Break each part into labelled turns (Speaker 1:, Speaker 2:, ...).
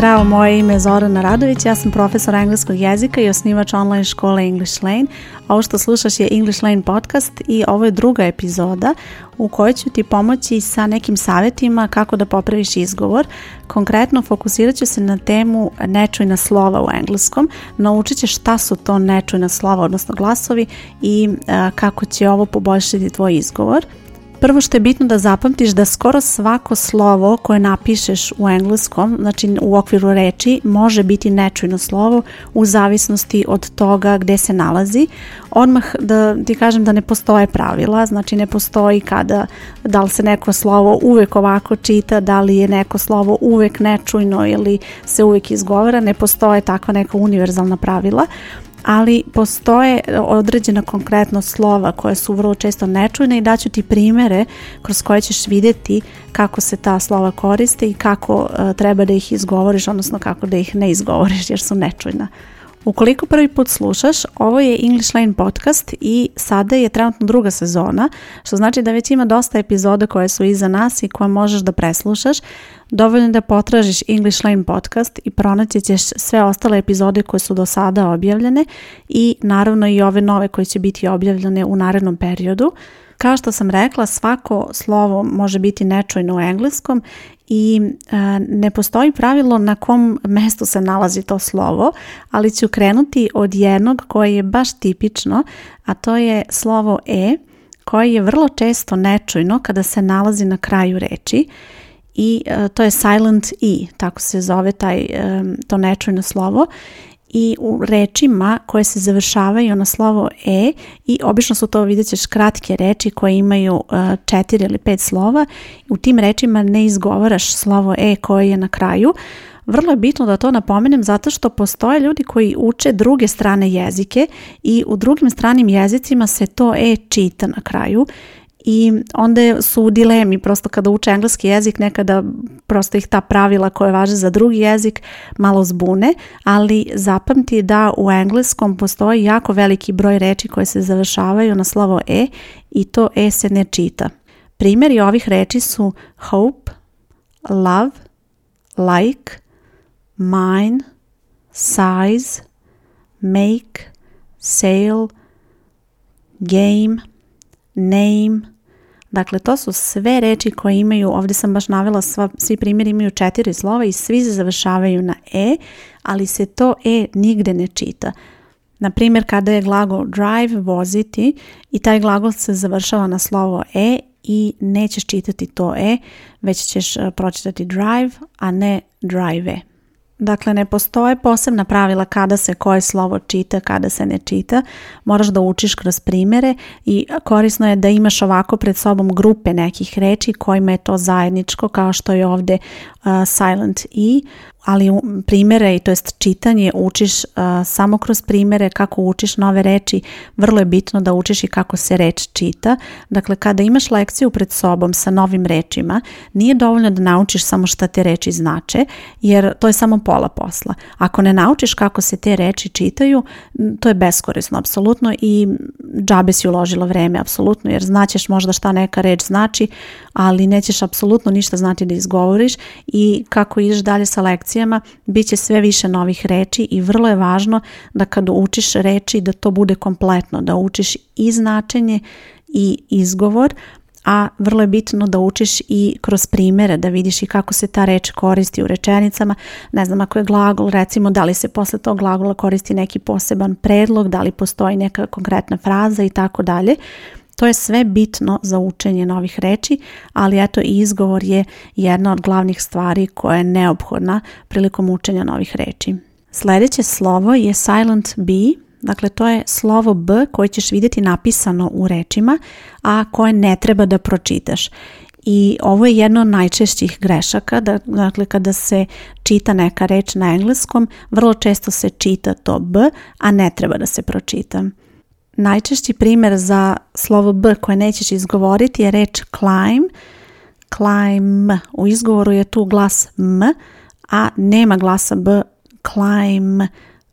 Speaker 1: Zdravo, moje ime je Zorana Radović, ja sam profesor engleskog jezika i osnivač online škole English Lane. Ovo što slušaš je English Lane podcast i ovo je druga epizoda u kojoj ću ti pomoći sa nekim savjetima kako da popraviš izgovor. Konkretno fokusirat ću se na temu nečujna slova u engleskom. Naučit ćeš šta su to nečujna slova, odnosno glasovi i e, kako će ovo poboljšati tvoj izgovor. Prvo što je bitno da zapamtiš da skoro svako slovo koje napišeš u engleskom, znači u okviru reči, može biti nečujno slovo u zavisnosti od toga gdje se nalazi. Odmah da ti kažem da ne postoje pravila, znači ne postoji kada da li se neko slovo uvijek ovako čita, da li je neko slovo uvek nečujno ili se uvek izgovara, ne postoje takva neka univerzalna pravila ali postoje određena konkretno slova koja su vrlo često nečujna i daću ti primere kroz koje ćeš vidjeti kako se ta slova koriste i kako e, treba da ih izgovoriš, odnosno kako da ih ne izgovoriš jer su nečujna. Ukoliko prvi put slušaš, ovo je English Lane podcast i sada je trenutno druga sezona, što znači da već ima dosta epizoda koje su iza nas i koje možeš da preslušaš. Dovoljno da potražiš English Lane podcast i pronaći ćeš sve ostale epizode koje su do sada objavljene i naravno i ove nove koje će biti objavljene u narednom periodu. Kao što sam rekla, svako slovo može biti nečujno u engleskom i ne postoji pravilo na kom mestu se nalazi to slovo, ali ću krenuti od jednog koje je baš tipično, a to je slovo e koje je vrlo često nečujno kada se nalazi na kraju reči i e, to je silent e, tako se zove taj, e, to nečujno slovo i u rečima koje se završavaju na slovo e i obično su to vidjet ćeš kratke reči koje imaju e, četiri ili pet slova. U tim rečima ne izgovaraš slovo e koje je na kraju. Vrlo je bitno da to napomenem zato što postoje ljudi koji uče druge strane jezike i u drugim stranim jezicima se to e čita na kraju i onda su u dilemi prosto kada uče engleski jezik nekada prosto ih ta pravila koja važe za drugi jezik malo zbune, ali zapamti da u engleskom postoji jako veliki broj reči koje se završavaju na slovo e i to e se ne čita. Primjeri ovih reči su hope, love, like, mine, size, make, sale, game, name. Dakle, to su sve reči koje imaju, ovdje sam baš navela, svi primjeri imaju četiri slova i svi se završavaju na e, ali se to e nigde ne čita. Na primjer, kada je glagol drive, voziti, i taj glagol se završava na slovo e i nećeš čitati to e, već ćeš e, pročitati drive, a ne drive. Dakle, ne postoje posebna pravila kada se koje slovo čita, kada se ne čita. Moraš da učiš kroz primjere i korisno je da imaš ovako pred sobom grupe nekih reči kojima je to zajedničko, kao što je ovdje silent i ali primere i to jest čitanje učiš uh, samo kroz primere kako učiš nove reči. Vrlo je bitno da učiš i kako se reč čita. Dakle, kada imaš lekciju pred sobom sa novim rečima, nije dovoljno da naučiš samo šta te reči znače, jer to je samo pola posla. Ako ne naučiš kako se te reči čitaju, to je beskorisno, apsolutno, i džabe si uložilo vreme, apsolutno, jer znaćeš možda šta neka reč znači, ali nećeš apsolutno ništa znati da izgovoriš i kako ideš dalje sa lekcijom lekcijama bit će sve više novih reči i vrlo je važno da kad učiš reči da to bude kompletno, da učiš i značenje i izgovor, a vrlo je bitno da učiš i kroz primjere, da vidiš i kako se ta reč koristi u rečenicama. Ne znam, ako je glagol, recimo, da li se posle tog glagola koristi neki poseban predlog, da li postoji neka konkretna fraza i tako dalje. To je sve bitno za učenje novih reći, ali eto i izgovor je jedna od glavnih stvari koja je neophodna prilikom učenja novih reći. Sljedeće slovo je silent B, Dakle, to je slovo B koje ćeš vidjeti napisano u rečima, a koje ne treba da pročitaš. I ovo je jedno od najčešćih grešaka, dakle kada se čita neka reč na engleskom, vrlo često se čita to B, a ne treba da se pročita. Najčešći primjer za slovo B koje nećeš izgovoriti je reč climb. Climb u izgovoru je tu glas M, a nema glasa B, climb,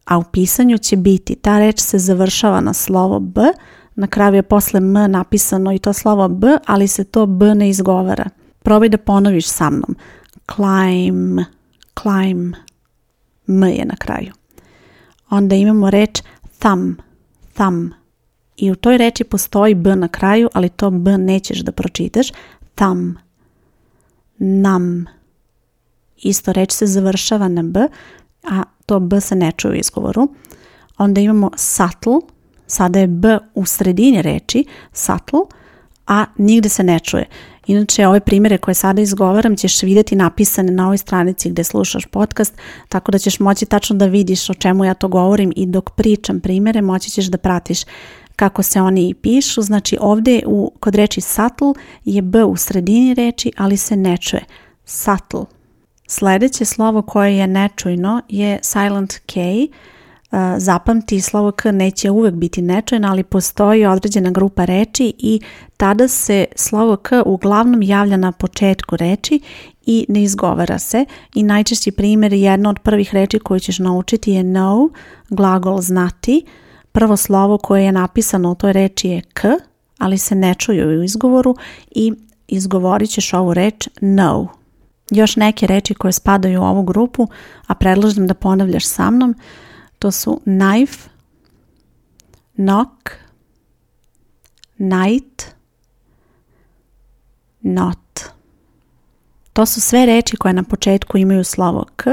Speaker 1: a u pisanju će biti. Ta reč se završava na slovo B, na kraju je posle M napisano i to slovo B, ali se to B ne izgovara. Probaj da ponoviš sa mnom. Climb, climb, M je na kraju. Onda imamo reč thumb, thumb i u toj reči postoji b na kraju, ali to b nećeš da pročitaš. Tam, nam. Isto reč se završava na b, a to b se ne čuje u izgovoru. Onda imamo satl, sada je b u sredini reči, satl, a nigde se ne čuje. Inače, ove primjere koje sada izgovaram ćeš vidjeti napisane na ovoj stranici gdje slušaš podcast, tako da ćeš moći tačno da vidiš o čemu ja to govorim i dok pričam primjere moći ćeš da pratiš kako se oni i pišu. Znači ovdje u, kod reči subtle je b u sredini reči, ali se ne čuje. Subtle. Sljedeće slovo koje je nečujno je silent k. E, zapamti, slovo k neće uvijek biti nečujno, ali postoji određena grupa reči i tada se slovo k uglavnom javlja na početku reči i ne izgovara se. I najčešći primjer, jedna od prvih reči koju ćeš naučiti je know, glagol znati, Prvo slovo koje je napisano u toj reči je k, ali se ne čuju u izgovoru i izgovorit ćeš ovu reč no. Još neke reči koje spadaju u ovu grupu, a predlažem da ponavljaš sa mnom, to su knife, knock, night, not. To su sve reči koje na početku imaju slovo k,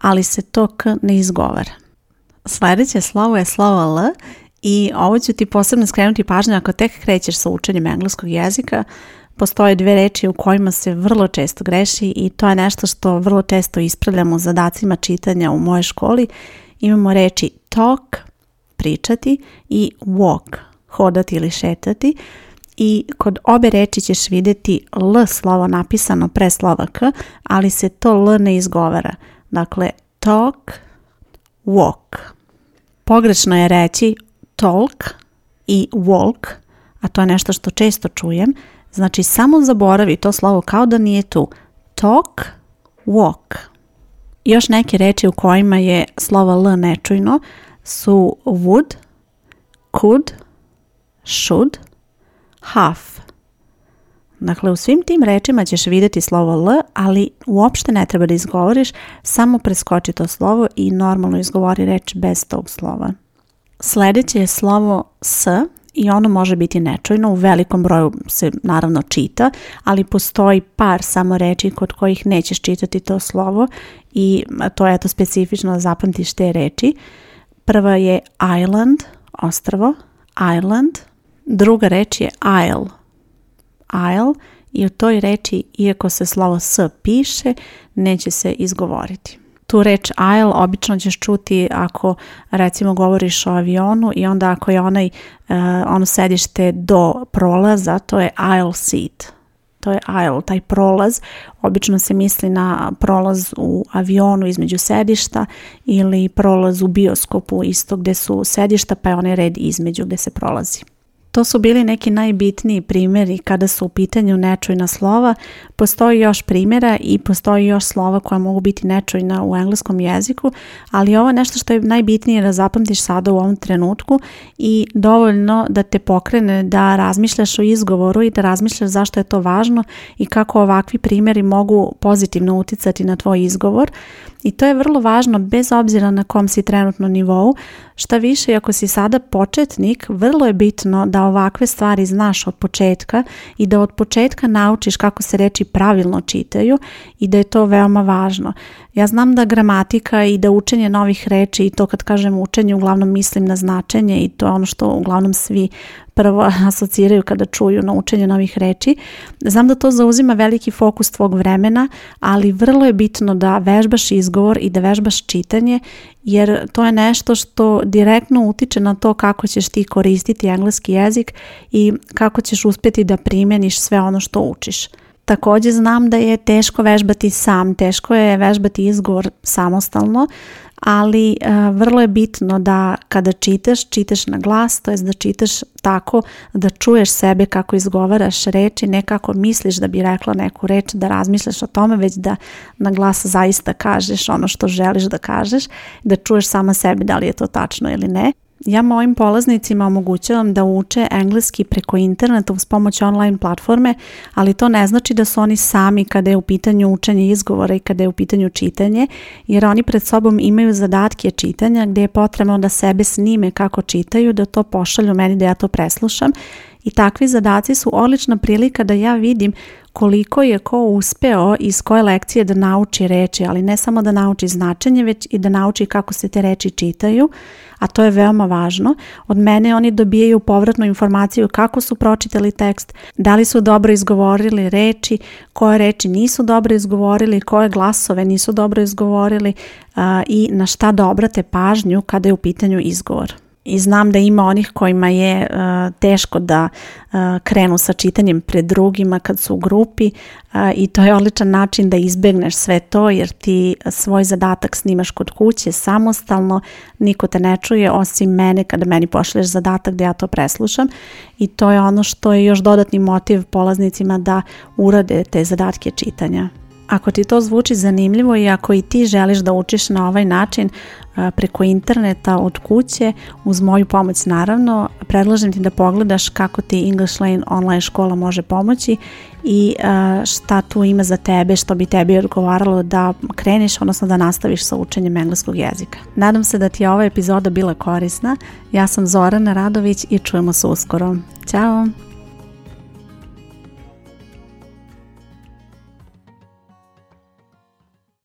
Speaker 1: ali se to k ne izgovara. Sljedeće slovo je slovo L i ovo ću ti posebno skrenuti pažnju ako tek krećeš sa učenjem engleskog jezika. Postoje dve reči u kojima se vrlo često greši i to je nešto što vrlo često ispravljamo u zadacima čitanja u mojoj školi. Imamo reči talk, pričati i walk, hodati ili šetati i kod obe reči ćeš vidjeti L slovo napisano pre slova K, ali se to L ne izgovara. Dakle, talk, walk. Pogrešno je reći talk i walk, a to je nešto što često čujem. Znači samo zaboravi to slovo kao da nije tu. Talk, walk. Još neke reči u kojima je slovo L nečujno su would, could, should, have. Dakle, u svim tim rečima ćeš vidjeti slovo L, ali uopšte ne treba da izgovoriš, samo preskoči to slovo i normalno izgovori reč bez tog slova. Sljedeće je slovo S i ono može biti nečujno, u velikom broju se naravno čita, ali postoji par samo reči kod kojih nećeš čitati to slovo i to je to specifično, zapamtiš te reči. Prva je island, ostrvo, island, druga reč je isle, I'll i u toj reči, iako se slovo S piše, neće se izgovoriti. Tu reč I'll obično ćeš čuti ako recimo govoriš o avionu i onda ako je onaj, e, ono sedište do prolaza, to je I'll seat. To je aisle, taj prolaz. Obično se misli na prolaz u avionu između sedišta ili prolaz u bioskopu isto gdje su sedišta pa je onaj red između gdje se prolazi. To su bili neki najbitniji primjeri kada su u pitanju nečujna slova. Postoji još primjera i postoji još slova koja mogu biti nečujna u engleskom jeziku, ali ovo je nešto što je najbitnije da zapamtiš sada u ovom trenutku i dovoljno da te pokrene da razmišljaš o izgovoru i da razmišljaš zašto je to važno i kako ovakvi primjeri mogu pozitivno uticati na tvoj izgovor. I to je vrlo važno bez obzira na kom si trenutno nivou. Šta više, ako si sada početnik, vrlo je bitno da ovakve stvari znaš od početka i da od početka naučiš kako se reči pravilno čitaju i da je to veoma važno. Ja znam da gramatika i da učenje novih reči i to kad kažem učenje uglavnom mislim na značenje i to je ono što uglavnom svi prvo asociraju kada čuju na učenje novih reči. Znam da to zauzima veliki fokus tvog vremena, ali vrlo je bitno da vežbaš izgovor i da vežbaš čitanje, jer to je nešto što direktno utiče na to kako ćeš ti koristiti engleski jezik jezik i kako ćeš uspjeti da primjeniš sve ono što učiš. Također znam da je teško vežbati sam, teško je vežbati izgovor samostalno, ali e, vrlo je bitno da kada čitaš, čitaš na glas, to je da čitaš tako da čuješ sebe kako izgovaraš reči, ne kako misliš da bi rekla neku reč, da razmisliš o tome, već da na glas zaista kažeš ono što želiš da kažeš, da čuješ sama sebi da li je to tačno ili ne. Ja mojim polaznicima omogućavam da uče engleski preko interneta uz pomoć online platforme, ali to ne znači da su oni sami kada je u pitanju učenje izgovora i kada je u pitanju čitanje, jer oni pred sobom imaju zadatke čitanja gdje je potrebno da sebe snime kako čitaju, da to pošalju meni da ja to preslušam i takvi zadaci su odlična prilika da ja vidim koliko je ko uspeo iz koje lekcije da nauči reči, ali ne samo da nauči značenje, već i da nauči kako se te reći čitaju, a to je veoma važno. Od mene oni dobijaju povratnu informaciju kako su pročitali tekst, da li su dobro izgovorili reči, koje reči nisu dobro izgovorili, koje glasove nisu dobro izgovorili i na šta da obrate pažnju kada je u pitanju izgovor i znam da ima onih kojima je e, teško da e, krenu sa čitanjem pred drugima kad su u grupi e, i to je odličan način da izbegneš sve to jer ti svoj zadatak snimaš kod kuće samostalno, niko te ne čuje osim mene kada meni pošlješ zadatak da ja to preslušam i to je ono što je još dodatni motiv polaznicima da urade te zadatke čitanja. Ako ti to zvuči zanimljivo i ako i ti želiš da učiš na ovaj način e, preko interneta od kuće uz moju pomoć naravno, predlažem ti da pogledaš kako ti English Lane online škola može pomoći i e, šta tu ima za tebe što bi tebi odgovaralo da kreneš, odnosno da nastaviš sa učenjem engleskog jezika. Nadam se da ti je ova epizoda bila korisna. Ja sam Zorana Radović i čujemo se uskoro. Ćao!